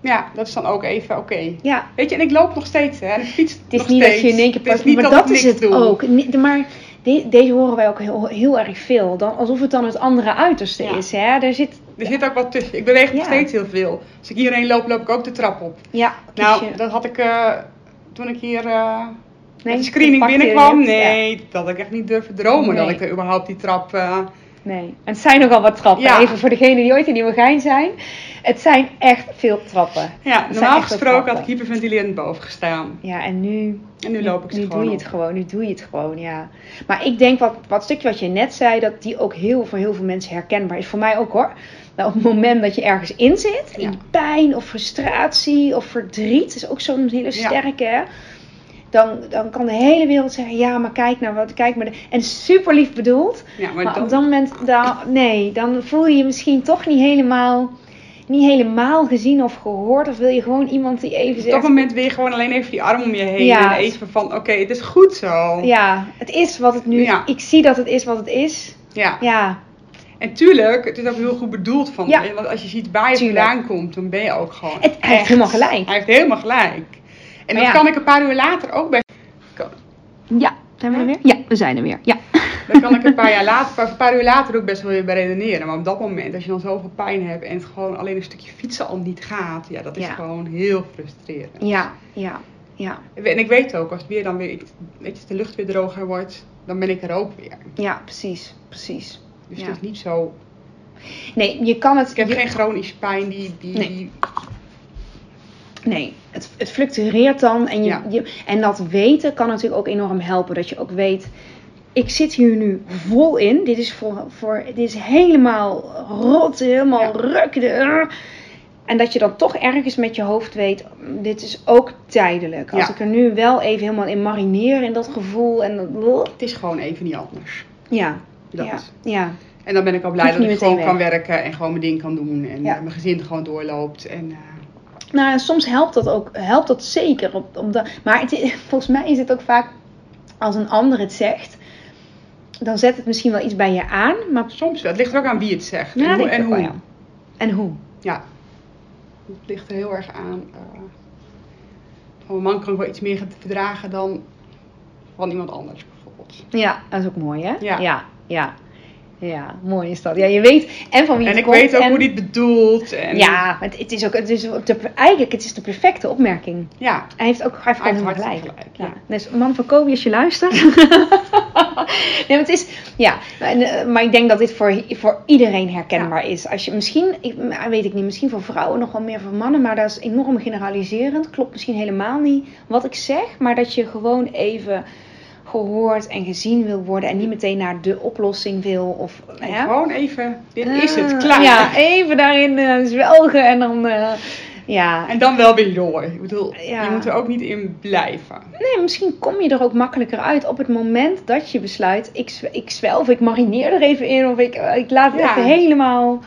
Ja, dat is dan ook even oké. Ja, Weet je, en ik loop nog steeds, hè. En ik fiets het is nog niet steeds. dat je in één keer Het is pas... niet Maar dat, is het doe. ook. Maar de- deze horen wij ook heel, heel erg veel. Dan, alsof het dan het andere uiterste Ja. is. Hè? Er zit... Er zit ook wat tussen. Ik beweeg nog steeds heel veel. Als ik hierheen loop, loop ik ook de trap op. Ja, Nou, dat had ik eh, toen ik hier eh nee, de screening binnenkwam. Nee, dat had ik echt niet durven dromen dat ik er überhaupt die trap... eh, nee. En het zijn nogal wat trappen. Ja. Even voor degenen die ooit in Nieuwegein zijn. Het zijn echt veel trappen. Ja, normaal gesproken had ik hyperventilerend boven gestaan. Ja, en nu... En nu loop ik nu gewoon doe je op. het gewoon, nu doe je het gewoon, ja. Maar ik denk wat, wat stukje wat je net zei, dat die ook heel voor heel veel mensen herkenbaar is. Voor mij ook hoor. Nou, op het moment dat je ergens in zit, in Ja. pijn of frustratie of verdriet, is ook zo'n hele sterke, hè. Dan, dan kan de hele wereld zeggen, ja, maar kijk nou wat, kijk maar. de- En super lief bedoeld. Ja, maar, Maar dan, op dat moment, dan, nee, dan voel je je misschien toch niet helemaal, niet helemaal gezien of gehoord. Of wil je gewoon iemand die even op zegt, dat moment weer gewoon alleen even die arm om je heen. Ja. En even van, oké, het is goed zo. ja, het is wat het nu, Ja. ik zie dat het is wat het is. Ja. Ja, En tuurlijk, het is ook heel goed bedoeld van Ja. je. Want als je ziet waar je Tuurlijk. vandaan komt, dan ben je ook gewoon Het- hij heeft helemaal gelijk. Hij heeft helemaal gelijk. En dat ja. kan ik een paar uur later ook bij... ja. Zijn we er weer? Ja, we zijn er weer. Ja. Daar kan ik een paar, jaar later, een paar uur later ook best wel weer bij redeneren. Maar op dat moment, als je dan zoveel pijn hebt en het gewoon alleen een stukje fietsen al niet gaat, ja, dat is Ja. gewoon heel frustrerend. Ja, ja, ja, En ik weet ook, als het weer dan weer, weet je, de lucht weer droger wordt, dan ben ik er ook weer. ja, precies, precies. Dus Ja. het is niet zo. Nee, je kan het. Ik heb je- geen chronische pijn die. die, Nee. die Nee, het, het fluctueert dan. En, je, Ja. je, en dat weten kan natuurlijk ook enorm helpen. Dat je ook weet, ik zit hier nu vol in. Dit is, voor, voor, dit is helemaal rot, helemaal Ja. ruk. de- En dat je dan toch ergens met je hoofd weet, dit is ook tijdelijk. Als Ja. ik er nu wel even helemaal in marineer in dat gevoel. En dat, het is gewoon even niet anders. ja, Dat. ja, ja, En dan ben ik al blij dat ik gewoon kan werken en gewoon mijn ding kan doen. En Ja. mijn gezin gewoon doorloopt. En, eh, Nou, soms helpt dat ook, helpt dat zeker. Op, de, maar het, volgens mij is het ook vaak, als een ander het zegt, dan zet het misschien wel iets bij je aan. Maar soms wel. Het ligt er ook aan wie het zegt. Ja, en hoe. En ik hoe. wel, ja. En hoe? Ja. Het ligt er heel erg aan. eh, van een man kan ik wel iets meer verdragen dan van iemand anders bijvoorbeeld. Ja, dat is ook mooi, hè? Ja. ja. ja. Ja, mooi is dat. Ja, je weet en van wie En het ik komt. weet ook en- hoe die het bedoelt. En, Ja, het, het is ook, het is de, eigenlijk het is de perfecte opmerking. Ja, Hij heeft ook hij heeft Hij helemaal gelijk. gelijk, ja. Dus man van Kobe, als je luistert. nee, maar het is, ja, en, eh, maar ik denk dat dit voor, voor iedereen herkenbaar is. Als je misschien, ik, maar weet ik niet, misschien voor vrouwen nog wel meer voor mannen, maar dat is enorm generaliserend. Klopt misschien helemaal niet wat ik zeg, maar dat je gewoon even gehoord en gezien wil worden en niet meteen naar de oplossing wil of ja. gewoon even, dit is het, Ah, klaar. Ja, even daarin eh, zwelgen en dan, eh, ja. En dan wel weer door. Ik bedoel, Ja. je moet er ook niet in blijven. Nee, misschien kom je er ook makkelijker uit op het moment dat je besluit, ik, ik zwelf, ik marineer er even in of ik, eh, ik laat het Ja. even helemaal...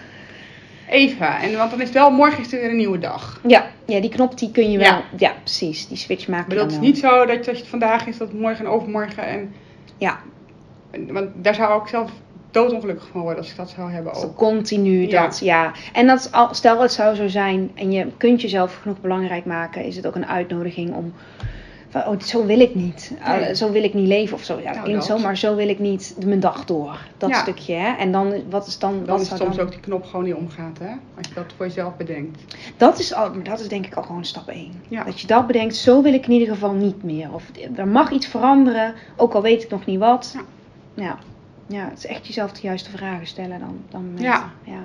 Even, en, want dan is het wel, morgen is er weer een nieuwe dag. Ja, ja, die knop die kun je wel, ja, Ja. precies, die switch maken bedoel, het is niet zo dat als het vandaag is, dat morgen en overmorgen. En, Ja. en- want daar zou ik zelf doodongelukkig van worden als ik dat zou hebben ook. Continu dat, ja. En dat, is al- stel het zou zo zijn en je kunt jezelf genoeg belangrijk maken, is het ook een uitnodiging om... Van, oh, zo wil ik niet. Nee. zo wil ik niet leven of zo. Ja, dat Nou, klinkt dat. zo, maar zo wil ik niet mijn dag door. Dat Ja. stukje, hè. En dan, wat is dan... Dan wat is het soms dan... ook die knop gewoon niet omgaat, hè? Als je dat voor jezelf bedenkt. Dat is, al, dat is denk ik al gewoon stap 1. Ja. Dat je dat bedenkt, zo wil ik in ieder geval niet meer. Of er mag iets veranderen, ook al weet ik nog niet wat. Ja. Ja, ja het is echt jezelf de juiste vragen stellen dan, dan. Ja. ja,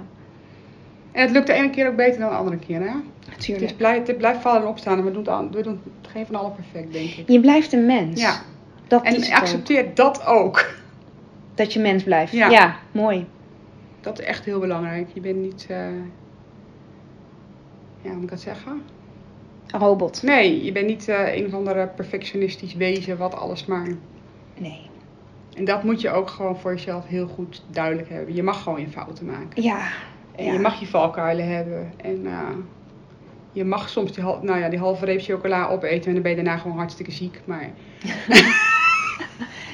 En het lukt de ene keer ook beter dan de andere keer, hè? Het, natuurlijk. is blij, het blijft vallen en opstaan en we doen, het, we doen het geen van allen perfect, denk ik. Je blijft een mens. Ja, Dat en het ook. accepteer dat ook. Dat je mens blijft. Ja. Ja, mooi. Dat is echt heel belangrijk. Je bent niet, eh, ja, hoe moet ik dat zeggen? Een robot. Nee, je bent niet eh, een of andere perfectionistisch wezen wat alles maar... Nee. En dat moet je ook gewoon voor jezelf heel goed duidelijk hebben. Je mag gewoon je fouten maken. Ja. En ja. je mag je valkuilen hebben. En eh, je mag soms die, hal- nou ja, die halve reep chocola opeten en dan ben je daarna gewoon hartstikke ziek. Maar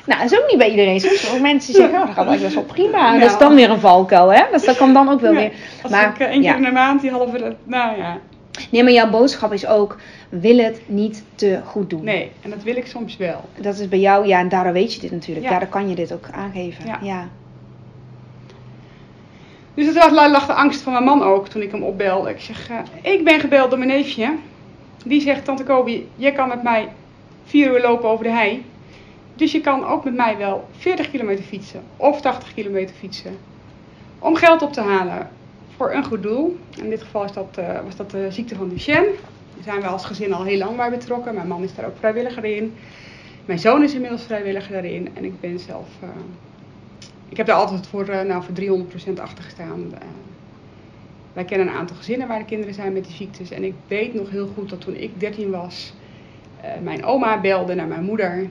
Nou, dat is ook niet bij iedereen. Soms ook mensen zeggen, oh, dat gaat eigenlijk best wel prima. Ja. Dat is dan weer een valkuil, hè? Dus dat kan dan ook wel Ja, weer. als Maar, ik eh, één keer in de maand die halve reep... Nou ja, Nee, maar jouw boodschap is ook, wil het niet te goed doen. nee. En dat wil ik soms wel. Dat is bij jou, ja, en daardoor weet je dit natuurlijk. Ja. Daardoor kan je dit ook aangeven. Ja. Ja. Dus het lag de angst van mijn man ook toen ik hem opbelde. Ik zeg, eh, ik ben gebeld door mijn neefje. Die zegt, tante Kobi, jij kan met mij vier uur lopen over de hei. Dus je kan ook met mij wel 40 kilometer fietsen of 80 kilometer fietsen. Om geld op te halen voor een goed doel. In dit geval is dat, eh, was dat de ziekte van Duchenne. Daar zijn we als gezin al heel lang bij betrokken. Mijn man is daar ook vrijwilliger in. Mijn zoon is inmiddels vrijwilliger daarin. En ik ben zelf... eh, ik heb daar altijd voor, eh, nou, voor 300% achter gestaan. Eh, wij kennen een aantal gezinnen waar de kinderen zijn met die ziektes. En ik weet nog heel goed dat toen ik 13 was, eh, mijn oma belde naar mijn moeder.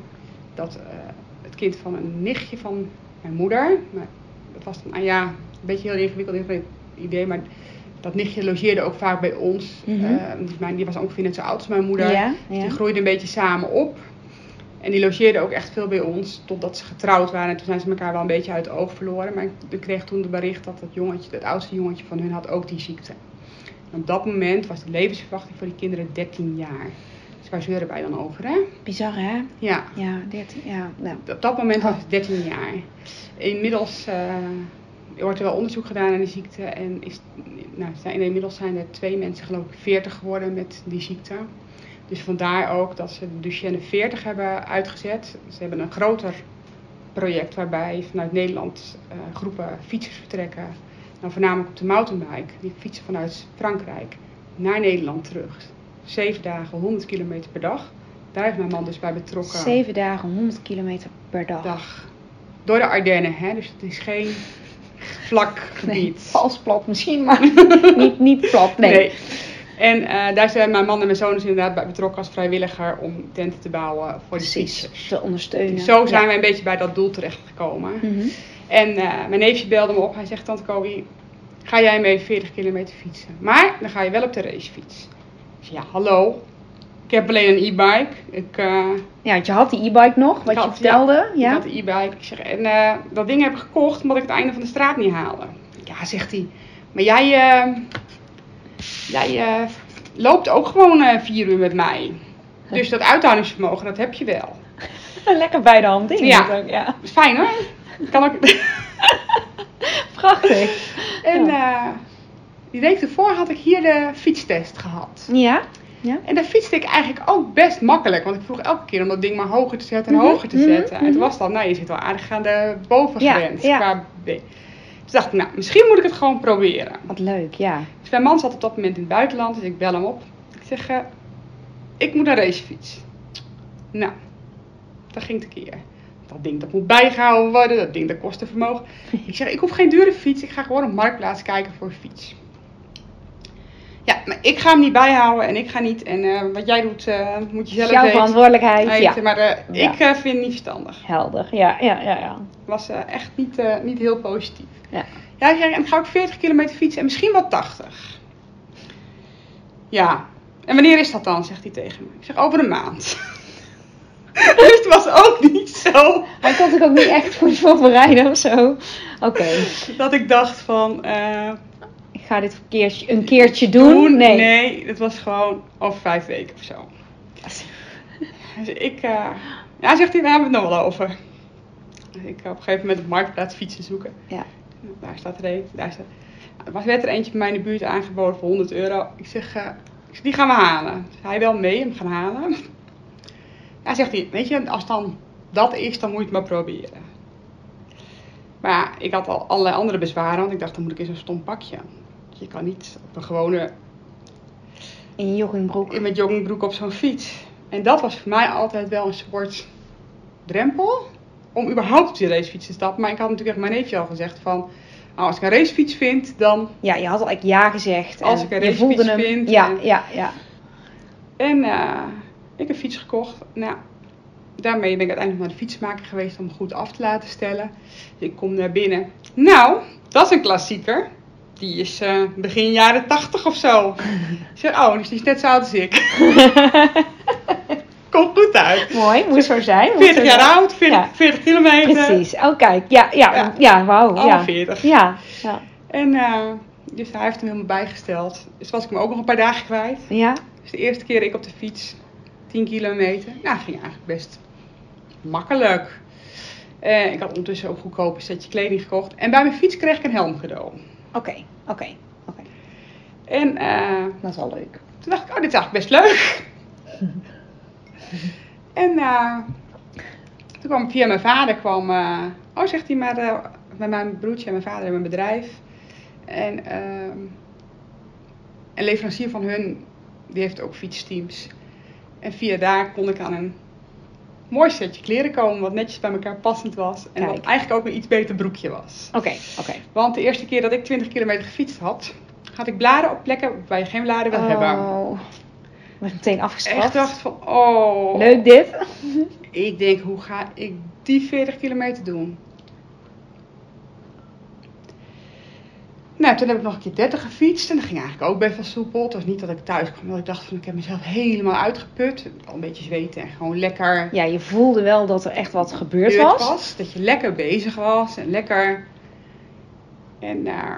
Dat het kind van een nichtje van mijn moeder, maar dat was dan, ah ja, een beetje heel ingewikkeld idee, maar dat nichtje logeerde ook vaak bij ons. Mhm. Dus die was ongeveer net zo oud als mijn moeder. Ja, Dus. Die groeiden een beetje samen op. En die logeerden ook echt veel bij ons, totdat ze getrouwd waren. En toen zijn ze elkaar wel een beetje uit het oog verloren. Maar ik- kreeg toen de bericht dat het jongetje, het oudste jongetje van hun had ook die ziekte. En op dat moment was de levensverwachting voor die kinderen 13 jaar. Dus waar zeuren wij dan over, hè? Bizar, hè? Ja, Ja, 13, ja. Nou. op dat moment was het 13 jaar. Inmiddels eh, wordt er wel onderzoek gedaan naar die ziekte. En is, nou, zijn, inmiddels zijn er twee mensen, geloof ik, 40 geworden met die ziekte. Dus vandaar ook dat ze de Duchenne 40 hebben uitgezet. Ze hebben een groter project waarbij vanuit Nederland eh, groepen fietsers vertrekken. Nou, voornamelijk op de mountainbike. Die fietsen vanuit Frankrijk naar Nederland terug. Zeven dagen, 100 kilometer per dag. Daar is mijn man dus bij betrokken Zeven dagen, 100 kilometer per dag. dag. Door de Ardennen, hè? dus het is geen vlak Nee, gebied. vals plat misschien, maar niet, niet plat. Nee. En eh, daar zijn mijn man en mijn zoon dus inderdaad bij betrokken als vrijwilliger om tenten te bouwen voor de fietsers. te ondersteunen. Zo zijn Ja. wij een beetje bij dat doel terechtgekomen. Mhm. En eh, mijn neefje belde me op. Hij zegt, tante Kobi, ga jij mee 40 kilometer fietsen? Maar dan ga je wel op de racefiets. Ik zeg, ja, hallo. Ik heb alleen een e-bike. Ik, eh, Ja, want je had die e-bike nog, wat Ik je vertelde. Ik Ja. had de e-bike. Ik zeg, en dat ding heb ik gekocht omdat ik het einde van de straat niet haalde. Ja, zegt hij. Maar jij, jij eh, loopt ook gewoon eh, vier uur met mij. Dus dat uithoudingsvermogen, dat heb je wel. Lekker bij de hand ding. Ja. natuurlijk, ja. Dat is fijn hoor. Kan ook... Prachtig. En eh, die week ervoor had ik hier de fietstest gehad. Ja? Ja? En daar fietste ik eigenlijk ook best makkelijk. Want ik vroeg elke keer om dat ding maar hoger te zetten en Mhm, hoger te mhm, zetten. En mhm. toen was dan, nou je zit wel aardig aan de bovengrens Ja, ja. qua. Dus dacht ik, nou misschien moet ik het gewoon proberen. Wat leuk, ja. Dus mijn man zat op dat moment in het buitenland, dus ik bel hem op. Ik zeg, eh, ik moet een racefiets. Nou, dat ging tekeer. Dat ding dat moet bijgehouden worden, dat ding dat kost een vermogen. Ik zeg, ik hoef geen dure fiets, ik ga gewoon op Marktplaats kijken voor een fiets. Ja, maar ik ga hem niet bijhouden en ik ga niet. En eh, wat jij doet, eh, moet je zelf Jouw weten. verantwoordelijkheid. weten. Ja. Maar ik vind het niet verstandig. Helder. Ja, ja, ja, ja. was echt niet, niet heel positief. Ja. Ja, ik en ga ik 40 kilometer fietsen en misschien wel 80. Ja, en wanneer is dat dan, zegt hij tegen me. Ik zeg, over een maand. dus het was ook niet zo Hij kon zich ook niet echt goed voorbereiden of zo. Oké, dat ik dacht van... eh, ik ga dit een keertje, een keertje doen. doen. Nee. nee, het was gewoon over vijf weken of zo. Dus ik... eh, ja, zegt hij, we hebben het nog wel over. Dus ik op een gegeven moment op Marktplaats fietsen zoeken. Ja. Daar staat een. Daar staat... Er was werd er eentje bij mij in de buurt aangeboden voor 100 euro. Ik zeg, eh, ik zeg, die gaan we halen. Dus hij wel mee, hem gaan halen. Ja, zegt hij, weet je, als dan dat is, dan moet je het maar proberen. Maar ja, ik had al allerlei andere bezwaren, want ik dacht, dan moet ik in zo'n stom pakje. Je kan niet op een gewone, In je joggingbroek. in mijn joggingbroek op zo'n fiets. En dat was voor mij altijd wel een soort drempel om überhaupt op die racefiets te stappen. Maar ik had natuurlijk echt mijn neefje al gezegd van, nou, als ik een racefiets vind, dan Ja, je had al echt ja gezegd. Als ik een racefiets hem. vind Ja, en- ja, ja. En eh, ik heb een fiets gekocht. Nou, daarmee ben ik uiteindelijk naar de fietsmaker geweest om goed af te laten stellen. Dus ik kom naar binnen. Nou, dat is een klassieker. Die is eh, begin jaren 80 of zo. ik zeg, oh, dus die is net zo oud als ik. Komt goed uit. Mooi, moet zo zijn. moet 40 zo jaar zijn. oud, 40, Ja. 40 kilometer. Precies. Oh, kijk. Ja, ja, ja, Ja. wauw. Alle Ja. 40. Ja, ja. En eh, dus hij heeft hem helemaal bijgesteld. Dus was ik hem ook nog een paar dagen kwijt. Ja, Dus de eerste keer ik op de fiets, 10 kilometer. Nou, ging eigenlijk best makkelijk. Eh, ik had ondertussen ook goedkoop een setje kleding gekocht. En bij mijn fiets kreeg ik een helm cadeau. oké, oké, oké. En eh, Dat is wel leuk. toen dacht ik, oh, dit is eigenlijk best leuk. en eh, toen kwam via mijn vader, kwam, eh, oh zegt hij maar, eh, met mijn broertje en mijn vader hebben een bedrijf. En ehm, een leverancier van hun, die heeft ook fietsteams. En via daar kon ik aan een mooi setje kleren komen, wat netjes bij elkaar passend was. En wat eigenlijk ook een iets beter broekje was. Oké, oké. Want de eerste keer dat ik 20 kilometer gefietst had, had ik bladen op plekken waar je geen bladen wil hebben. Oh. Meteen afgestraft. Echt dacht van, oh. Leuk dit. Ik denk, hoe ga ik die 40 kilometer doen? Nou, toen heb ik nog een keer 30 gefietst en dat ging eigenlijk ook best wel soepel. Het was niet dat ik thuis kwam, dat ik dacht van, ik heb mezelf helemaal uitgeput. Al een beetje zweten en gewoon lekker Ja, je voelde wel dat er echt wat gebeurd gebeurd was. Dat je lekker bezig was en lekker... En, eh,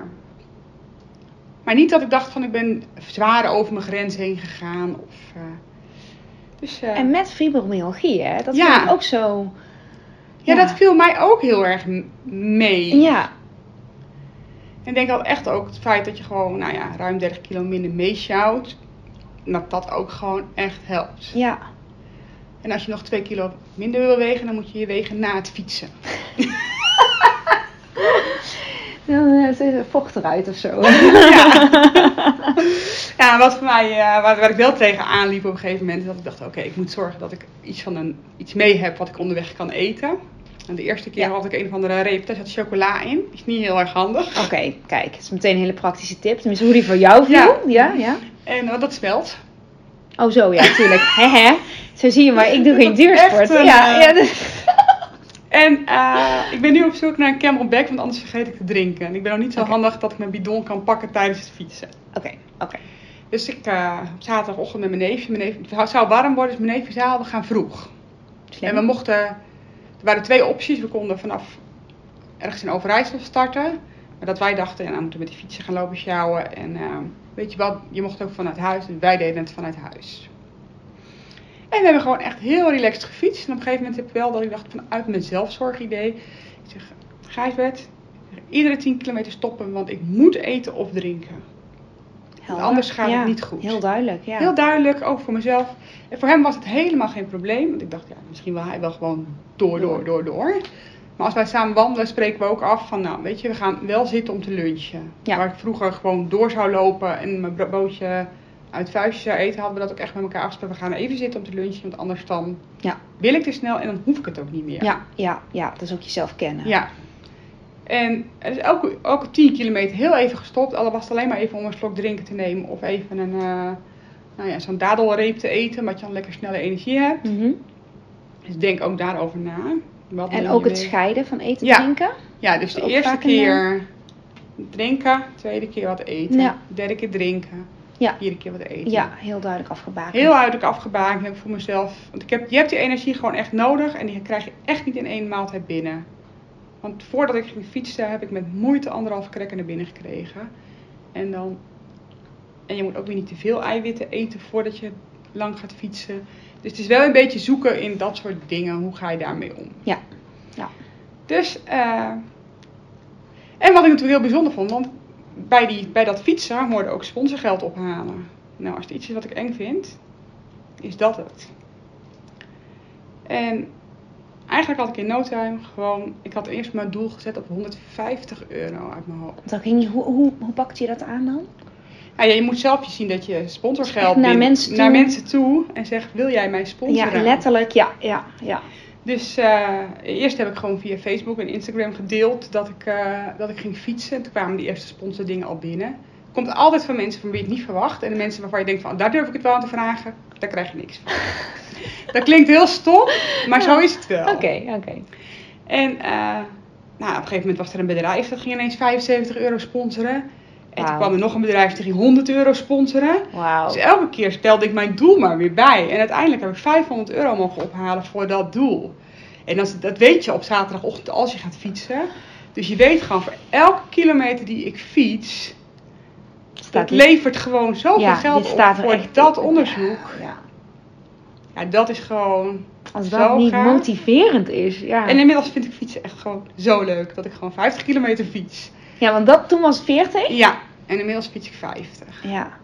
maar niet dat ik dacht van, ik ben zwaar over mijn grens heen gegaan. Of, eh, dus, eh, En met fibromyalgie, hè? Dat Ja. vind ik ook zo... ja, dat viel mij ook heel erg mee. Ja, En ik denk dat echt ook het feit dat je gewoon, nou ja, ruim 30 kilo minder meesjouwt, dat dat ook gewoon echt helpt. ja. En als je nog 2 kilo minder wil wegen, dan moet je je wegen na het fietsen. Dan eh, vocht eruit of zo. Ja, ja wat voor mij, eh, waar, waar ik wel tegen aanliep op een gegeven moment, is dat ik dacht, oké, ik moet zorgen dat ik iets, van een, iets mee heb wat ik onderweg kan eten. En de eerste keer Ja. had ik een of andere reep, daar zat chocola in. Is niet heel erg handig. Oké, kijk. Het is meteen een hele praktische tip. Tenminste, hoe die voor jou viel. Ja. Ja, ja. En eh, dat smelt. Oh, zo, ja, tuurlijk. Hehe. Zo zie je maar, ik doe geen duursport. Een, ja, eh, ja, dus- En eh, ik ben nu op zoek naar een camelback, want anders vergeet ik te drinken. En ik ben nog niet zo handig dat ik mijn bidon kan pakken tijdens het fietsen. Oké, oké. Dus ik uh, zaterdagochtend met mijn neefje, mijn neefje, het zou warm worden, dus mijn neefje zei, we gaan vroeg. Slim. En we mochten, er waren twee opties, we konden vanaf ergens in Overijssel starten. Maar dat wij dachten, ja, nou moeten we met die fietsen gaan lopen sjouwen. En eh, weet je wat, je mocht ook vanuit huis, dus wij deden het vanuit huis. En we hebben gewoon echt heel relaxed gefietst. En op een gegeven moment heb ik wel dat ik dacht vanuit mijn zelfzorgidee. Ik zeg, Gijsbert, Iedere 10 kilometer stoppen, want ik moet eten of drinken. Helder. anders gaat het niet goed. Heel duidelijk, ja. Heel duidelijk, ook voor mezelf. En voor hem was het helemaal geen probleem. Want ik dacht, ja, misschien wil hij wel gewoon door, door, door, door. Maar als wij samen wandelen, spreken we ook af van, nou, weet je, we gaan wel zitten om te lunchen. Ja. Waar ik vroeger gewoon door zou lopen en mijn bro- broodje uit het vuistje zou eten, hadden we dat ook echt met elkaar afgesproken. We gaan even zitten om te lunchen, want anders dan Ja. wil ik te snel en dan hoef ik het ook niet meer. Ja, ja, ja, dat is ook jezelf kennen. Ja. En is elke, elke 10 kilometer heel even gestopt. Al was het alleen maar even om een slok drinken te nemen. Of even een, eh, nou ja, zo'n dadelreep te eten. Omdat je dan lekker snelle energie hebt. Mhm. Dus denk ook daarover na. Wat En ook het scheiden van eten Ja. drinken. Ja, dus de eerste een, keer drinken. Tweede keer wat eten. Ja. Derde keer drinken. Ja. Vierde keer wat eten. Ja, heel duidelijk afgebakend. Heel duidelijk afgebakend voor mezelf. Want ik heb, je hebt die energie gewoon echt nodig. En die krijg je echt niet in één maaltijd binnen. Want voordat ik ging fietsen heb ik met moeite anderhalf krekker naar binnen gekregen. En dan... En je moet ook weer niet te veel eiwitten eten voordat je lang gaat fietsen. Dus het is wel een beetje zoeken in dat soort dingen. Hoe ga je daarmee om? Ja. Ja. Dus... eh en wat ik natuurlijk heel bijzonder vond. Want bij, die, bij dat fietsen hoorde ook sponsorgeld ophalen. Nou, als het iets is wat ik eng vind, is dat het. En eigenlijk had ik in no time gewoon... Ik had eerst mijn doel gezet op 150 euro uit mijn hoofd. Dan ging je, hoe, hoe, hoe pakte je dat aan dan? Nou ja, je moet zelf zien dat je sponsorgeld naar binnen- mensen toe. naar mensen toe en zegt, wil jij mij sponsoren? Ja, letterlijk. Ja, ja, ja. Dus eh, eerst heb ik gewoon via Facebook en Instagram gedeeld dat ik, eh, dat ik ging fietsen. Toen kwamen die eerste sponsordingen al binnen. Komt altijd van mensen van wie je het niet verwacht. En de mensen waarvan je denkt van, daar durf ik het wel aan te vragen. Daar krijg je niks van. dat klinkt heel stom, maar zo is het wel. Oké, oké. En eh, nou, op een gegeven moment was er een bedrijf dat ging ineens 75 euro sponsoren. En toen kwam er nog een bedrijf die ging 100 euro sponsoren. Wauw. Dus elke keer stelde ik mijn doel maar weer bij. En uiteindelijk heb ik 500 euro mogen ophalen voor dat doel. En dat, dat weet je op zaterdagochtend als je gaat fietsen. Dus je weet gewoon voor elke kilometer die ik fiets, het levert gewoon zoveel ja, geld op voor echt dat onderzoek. Ja. Ja, dat is gewoon Als zo niet motiverend is. Ja. En inmiddels vind ik fietsen echt gewoon zo leuk. Dat ik gewoon 50 kilometer fiets. Ja, want dat toen was 40. Ja, en inmiddels fiets ik 50. Ja.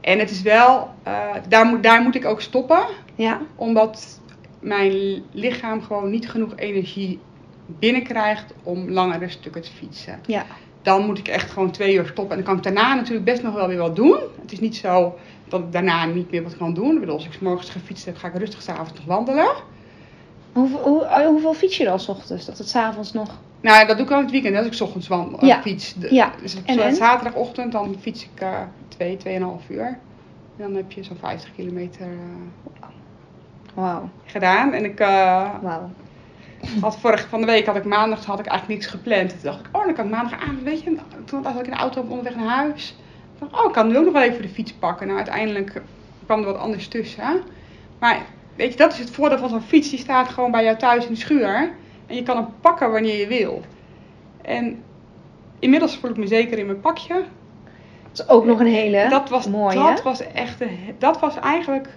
En het is wel, eh, daar, moet, daar moet ik ook stoppen. Ja. Omdat mijn lichaam gewoon niet genoeg energie binnenkrijgt om langere stukken te fietsen. Ja. Dan moet ik echt gewoon twee uur stoppen. En dan kan ik daarna natuurlijk best nog wel weer wat doen. Het is niet zo dat ik daarna niet meer wat kan doen. Ik bedoel, als ik 's morgens gefietst heb, ga ik rustig s'avonds nog wandelen. Hoeveel, hoe, eh, hoeveel fiets je dan 's ochtends? Dat het s'avonds nog... Nou, dat doe ik al het weekend, als ik ochtends wandel, Ja. fiets. Ja. Dus op En- en? zaterdagochtend dan fiets ik eh twee, tweeënhalf uur. En dan heb je zo'n 50 kilometer eh, gedaan. En ik eh, had vorige van de week had ik maandag had ik eigenlijk niks gepland. Toen dacht ik, oh dan kan ik maandag aan, weet je, toen was ik in de auto op onderweg naar huis. Dacht, oh ik kan nu ook nog wel even de fiets pakken. Nou uiteindelijk kwam er wat anders tussen. Maar weet je, dat is het voordeel van zo'n fiets. Die staat gewoon bij jou thuis in de schuur. En je kan hem pakken wanneer je wil. En inmiddels voel ik me zeker in mijn pakje. Dat is ook nog een hele Dat was, mooie. dat was echt, de, dat was eigenlijk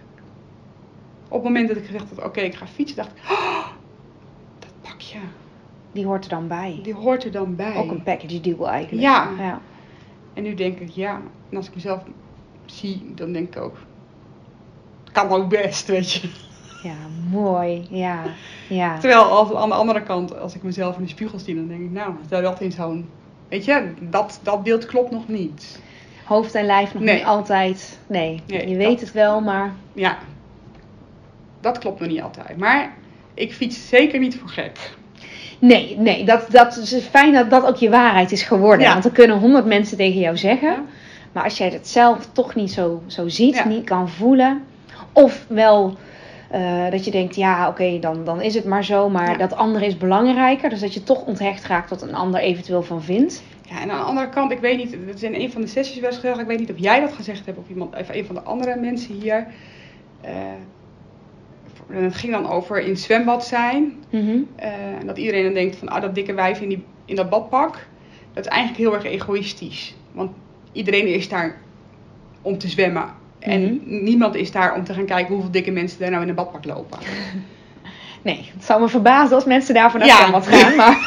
op het moment dat ik gezegd had, oké ik ga fietsen, dacht ik, oh, dat pakje. Die hoort er dan bij. Die hoort er dan bij. Ook een package deal eigenlijk. Ja. ja. En nu denk ik, ja. En als ik mezelf zie, dan denk ik ook. Het kan ook best, weet je. Ja, mooi. Ja. ja. Terwijl als, aan de andere kant, als ik mezelf in de spiegel zie, dan denk ik, nou, stel dat in zo'n. Weet je, dat, dat beeld klopt nog niet. Hoofd en lijf nog Nee. niet altijd. Nee, Nee, je dat- weet het wel, maar Ja, dat klopt nog niet altijd. Maar ik fiets zeker niet voor gek. nee, nee, dat, dat is fijn dat dat ook je waarheid is geworden. Ja. Want er kunnen honderd mensen tegen jou zeggen. Ja. Maar als jij het zelf toch niet zo, zo ziet, Ja. niet kan voelen. Of wel eh, dat je denkt, ja oké, dan, dan is het maar zo. Maar Ja. dat andere is belangrijker. Dus dat je toch onthecht raakt wat een ander eventueel van vindt. Ja, en aan de andere kant, ik weet niet, het is in een van de sessies wel gezegd, ik weet niet of jij dat gezegd hebt of iemand, of een van de andere mensen hier. Eh, en het ging dan over in het zwembad zijn. Mhm. eh, en dat iedereen dan denkt van, ah, dat dikke wijf in, die, in dat badpak. Dat is eigenlijk heel erg egoïstisch. Want iedereen is daar om te zwemmen. En Mhm. niemand is daar om te gaan kijken hoeveel dikke mensen daar nou in een badpak lopen. Nee, het zou me verbazen als mensen daarvan Ja. ja. zwembad gaan. Maar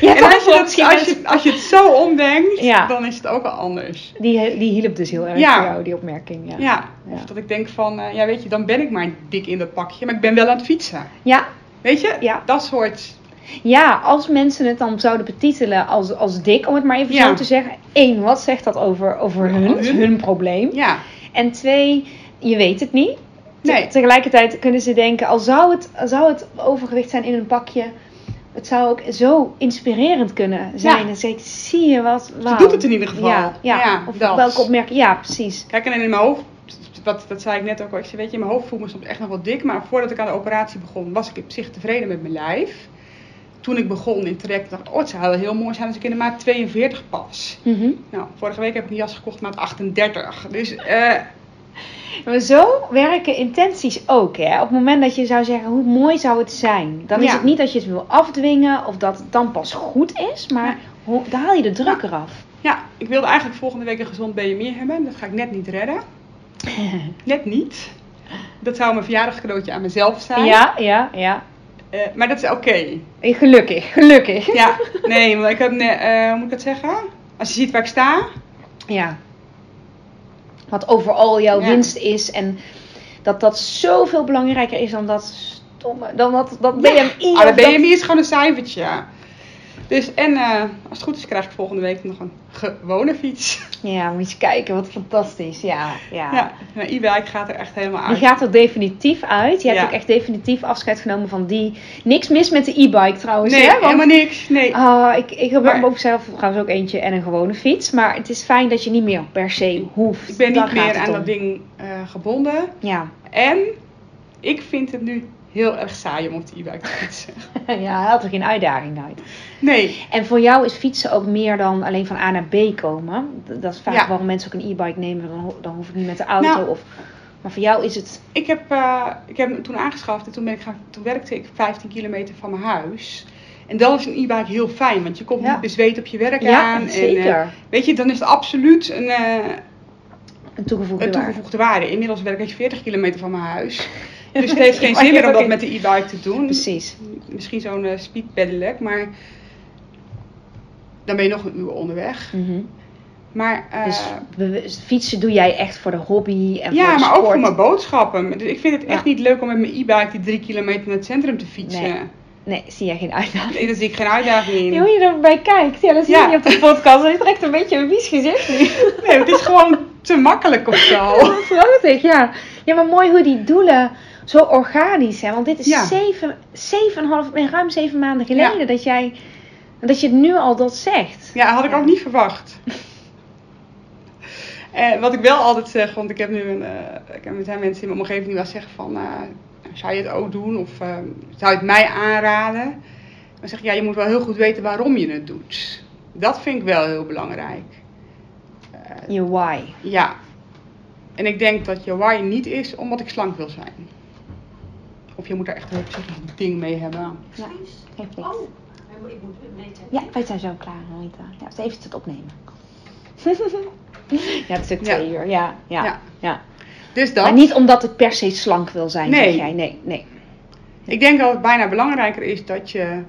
Ja, en als je, dat, als, je, als je het zo omdenkt, Ja. dan is het ook al anders. Die, die hielp dus heel erg Ja. voor jou, die opmerking. Ja. Of dat ik denk van, eh, ja weet je, dan ben ik maar dik in dat pakje, maar ik ben wel aan het fietsen. Ja, Weet je? Ja. Dat soort. ja, als mensen het dan zouden betitelen als, als dik, om het maar even zo te zeggen. Één, wat zegt dat over, over hun, hun. hun probleem? Ja. En twee, je weet het niet. Nee. Tegelijkertijd kunnen ze denken, al zou het, al zou het overgewicht zijn in een pakje, het zou ook zo inspirerend kunnen zijn. Ja. Dan zeg ik, zie je wat? Wauw. doet het in ieder geval. Ja, ja. Ja, of dat. welke opmerking? Ja, precies. Kijk, en in mijn hoofd, wat, dat zei ik net ook al, ik zei, weet je, mijn hoofd voelt me soms echt nog wel dik, maar voordat ik aan de operatie begon, was ik op zich tevreden met mijn lijf. Toen ik begon in traject, dacht ik, oh, het zou wel heel mooi zijn als ik in de maat 42 pas. Nou, vorige week heb ik een jas gekocht maat 38. Dus, eh, Maar zo werken intenties ook. Hè? Op het moment dat je zou zeggen, hoe mooi zou het zijn? Dan is het niet dat je het wil afdwingen of dat het dan pas goed is. Maar hoe, dan haal je de druk eraf. ja, ik wilde eigenlijk volgende week een gezond BMI hebben. Dat ga ik net niet redden. Net niet. Dat zou mijn verjaardagscadeautje aan mezelf zijn. Ja, ja, ja. Eh, maar dat is oké. Gelukkig, gelukkig. Ja, nee, want ik heb, eh, hoe moet ik dat zeggen? Als je ziet waar ik sta, Ja. Wat overal jouw Ja. winst is. En dat dat zoveel belangrijker is dan dat stomme, dan dat, dat BMI. Ah, dat- BMI is gewoon een cijfertje. Dus, en eh, als het goed is, krijg ik volgende week nog een gewone fiets. Ja, moet je eens kijken, wat fantastisch. Ja, ja. Ja, mijn e-bike gaat er echt helemaal Die uit. gaat er definitief uit. Je hebt Ja. ook echt definitief afscheid genomen van die. Niks mis met de e-bike trouwens. Nee, hè? Want- helemaal niks. Nee. Ah, ik, ik heb Maar- ook zelf trouwens ook eentje en een gewone fiets. Maar het is fijn dat je niet meer per se hoeft. ik ben Daar niet meer aan om. dat ding eh, gebonden. Ja. En ik vind het nu heel erg saai om op de e-bike te fietsen. ja, haalt er geen uitdaging uit. Nee. En voor jou is fietsen ook meer dan alleen van A naar B komen. Dat is vaak Ja. waarom mensen ook een e-bike nemen. Dan, dan hoef ik niet met de auto. Nou. of, maar voor jou is het... Ik heb, eh, ik heb hem toen aangeschaft en toen, ben ik gaan, toen werkte ik 15 kilometer van mijn huis. En dan is een e-bike heel fijn, want je komt Ja. niet bezweet op je werk Ja, aan. En, eh, zeker. weet je, dan is het absoluut een, eh, een toegevoegde een waarde. toegevoegde waarde. Inmiddels werk ik 40 kilometer van mijn huis. Dus het heeft geen zin meer om dat met de e-bike te doen. Precies. Misschien zo'n uh, speed pedelec, maar dan ben je nog een uur onderweg. Mhm. Maar, eh, Dus be- fietsen doe jij echt voor de hobby en ja, voor de maar sport. ook voor mijn boodschappen. Dus ik vind het echt Ja. niet leuk om met mijn e-bike die drie kilometer naar het centrum te fietsen. Nee. Nee, zie jij geen uitdaging. Nee, daar zie ik geen uitdaging in. Hoe je erbij kijkt, ja, dat zie Ja. je niet op de podcast. Dat is echt een beetje een vies gezicht nu. Nee, het is gewoon te makkelijk of zo. Grotig, ja. Ja, maar mooi hoe die doelen zo organisch zijn. Want dit is Ja. zeven, zeven, en half, ruim zeven maanden geleden Ja. dat jij, dat je het nu al dat zegt. Ja, had ik Ja. ook niet verwacht. En wat ik wel altijd zeg, want ik heb nu een, eh, ik heb, er zijn mensen in mijn omgeving die wel zeggen van, eh, zou je het ook doen of eh, zou je het mij aanraden? Dan zeg ik, ja, je moet wel heel goed weten waarom je het doet. Dat vind ik wel heel belangrijk. Eh, Je why. ja. En ik denk dat je why niet is omdat ik slank wil zijn. Of je moet er echt een heel ding mee hebben. Ja. Oh, ik moet meten. Ja, wij zijn zo klaar, Rita. Ja, ze heeft het opnemen. ja, het is Ja. twee uur. Ja, ja, ja. Ja. Dus dat. Maar niet omdat het per se slank wil zijn, Nee. zeg jij. Nee, nee. Ik denk dat het bijna belangrijker is dat je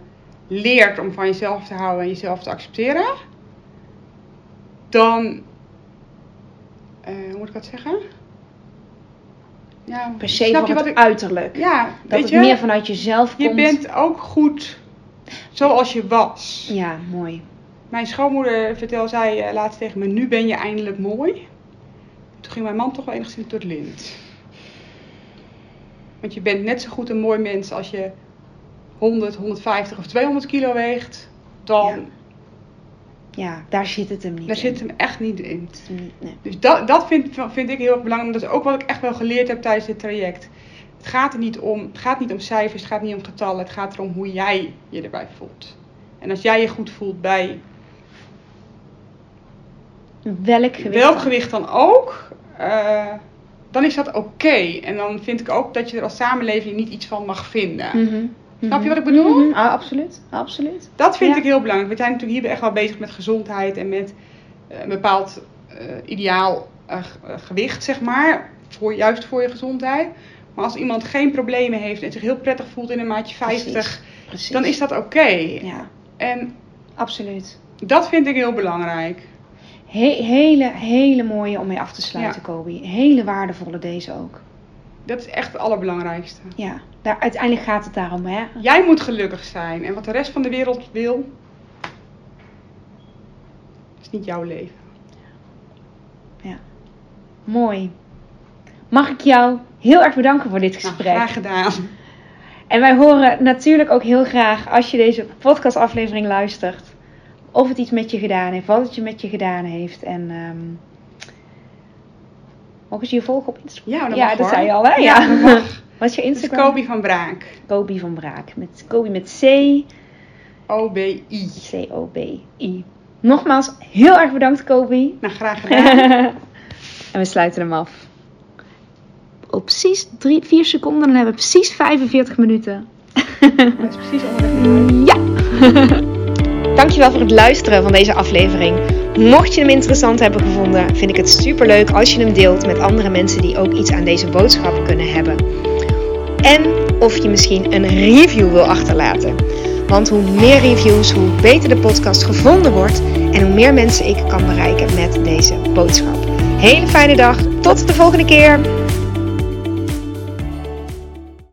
leert om van jezelf te houden en jezelf te accepteren. Dan, eh, hoe moet ik dat zeggen? Ja, Per se snap je het ik? uiterlijk. Ja, dat weet het je, meer vanuit jezelf je komt. bent ook goed zoals je was. Ja, mooi. Mijn schoonmoeder vertelde, zei eh, laatst tegen me, nu ben je eindelijk mooi. Toen ging mijn man toch wel enigszins door het lint. Want je bent net zo goed een mooi mens als je 100, 150 of 200 kilo weegt. Dan, Ja. Ja, daar zit het hem niet daar in. zit hem echt niet in. Niet- nee. Dus dat, dat vind, vind ik heel erg belangrijk. Dat is ook wat ik echt wel geleerd heb tijdens dit traject. Het gaat er niet om, het gaat niet om cijfers, het gaat niet om getallen. Het gaat erom hoe jij je erbij voelt. En als jij je goed voelt bij Welk gewicht? welk dan? gewicht dan ook, eh, dan is dat oké. En dan vind ik ook dat je er als samenleving niet iets van mag vinden. Mhm, Snap je wat ik bedoel? mhm. Ah, absoluut, absoluut. Dat vind Ja. ik heel belangrijk. We zijn natuurlijk hier echt wel bezig met gezondheid en met eh, een bepaald eh, ideaal gewicht, zeg maar. Voor, juist voor je gezondheid. Maar als iemand geen problemen heeft en zich heel prettig voelt in een maatje 50, Precies, precies. dan is dat oké. Ja, En absoluut. Dat vind ik heel belangrijk. He- hele, hele mooie om mee af te sluiten, Ja. Kobe. Hele waardevolle deze ook. Dat is echt het allerbelangrijkste. Ja, daar, uiteindelijk gaat het daarom, hè? Jij moet gelukkig zijn. En wat de rest van de wereld wil, is niet jouw leven. Mooi. Mag ik jou heel erg bedanken voor dit Nou, gesprek. graag gedaan. En wij horen natuurlijk ook heel graag als je deze podcastaflevering luistert. Of het iets met je gedaan heeft, wat het je met je gedaan heeft. En ehm mogen ze je volgen op Instagram? Ja, dat ja, mag, dat hoor. zei je al, hè? Ja, Ja. dat mag. Wat is je Het is Instagram? Kobi van Braak. Kobe van Braak. Met Kobe met C, O-B-I. C-O-B-I. Nogmaals, heel erg bedankt Kobe. Nou, graag gedaan. en we sluiten hem af. Op precies 4 seconden, dan hebben we precies 45 minuten. Dat is precies huis. Ja! Dankjewel voor het luisteren van deze aflevering. Mocht je hem interessant hebben gevonden, vind ik het super leuk als je hem deelt met andere mensen die ook iets aan deze boodschap kunnen hebben. En of je misschien een review wil achterlaten. Want hoe meer reviews, hoe beter de podcast gevonden wordt en hoe meer mensen ik kan bereiken met deze boodschap. Hele fijne dag, tot de volgende keer!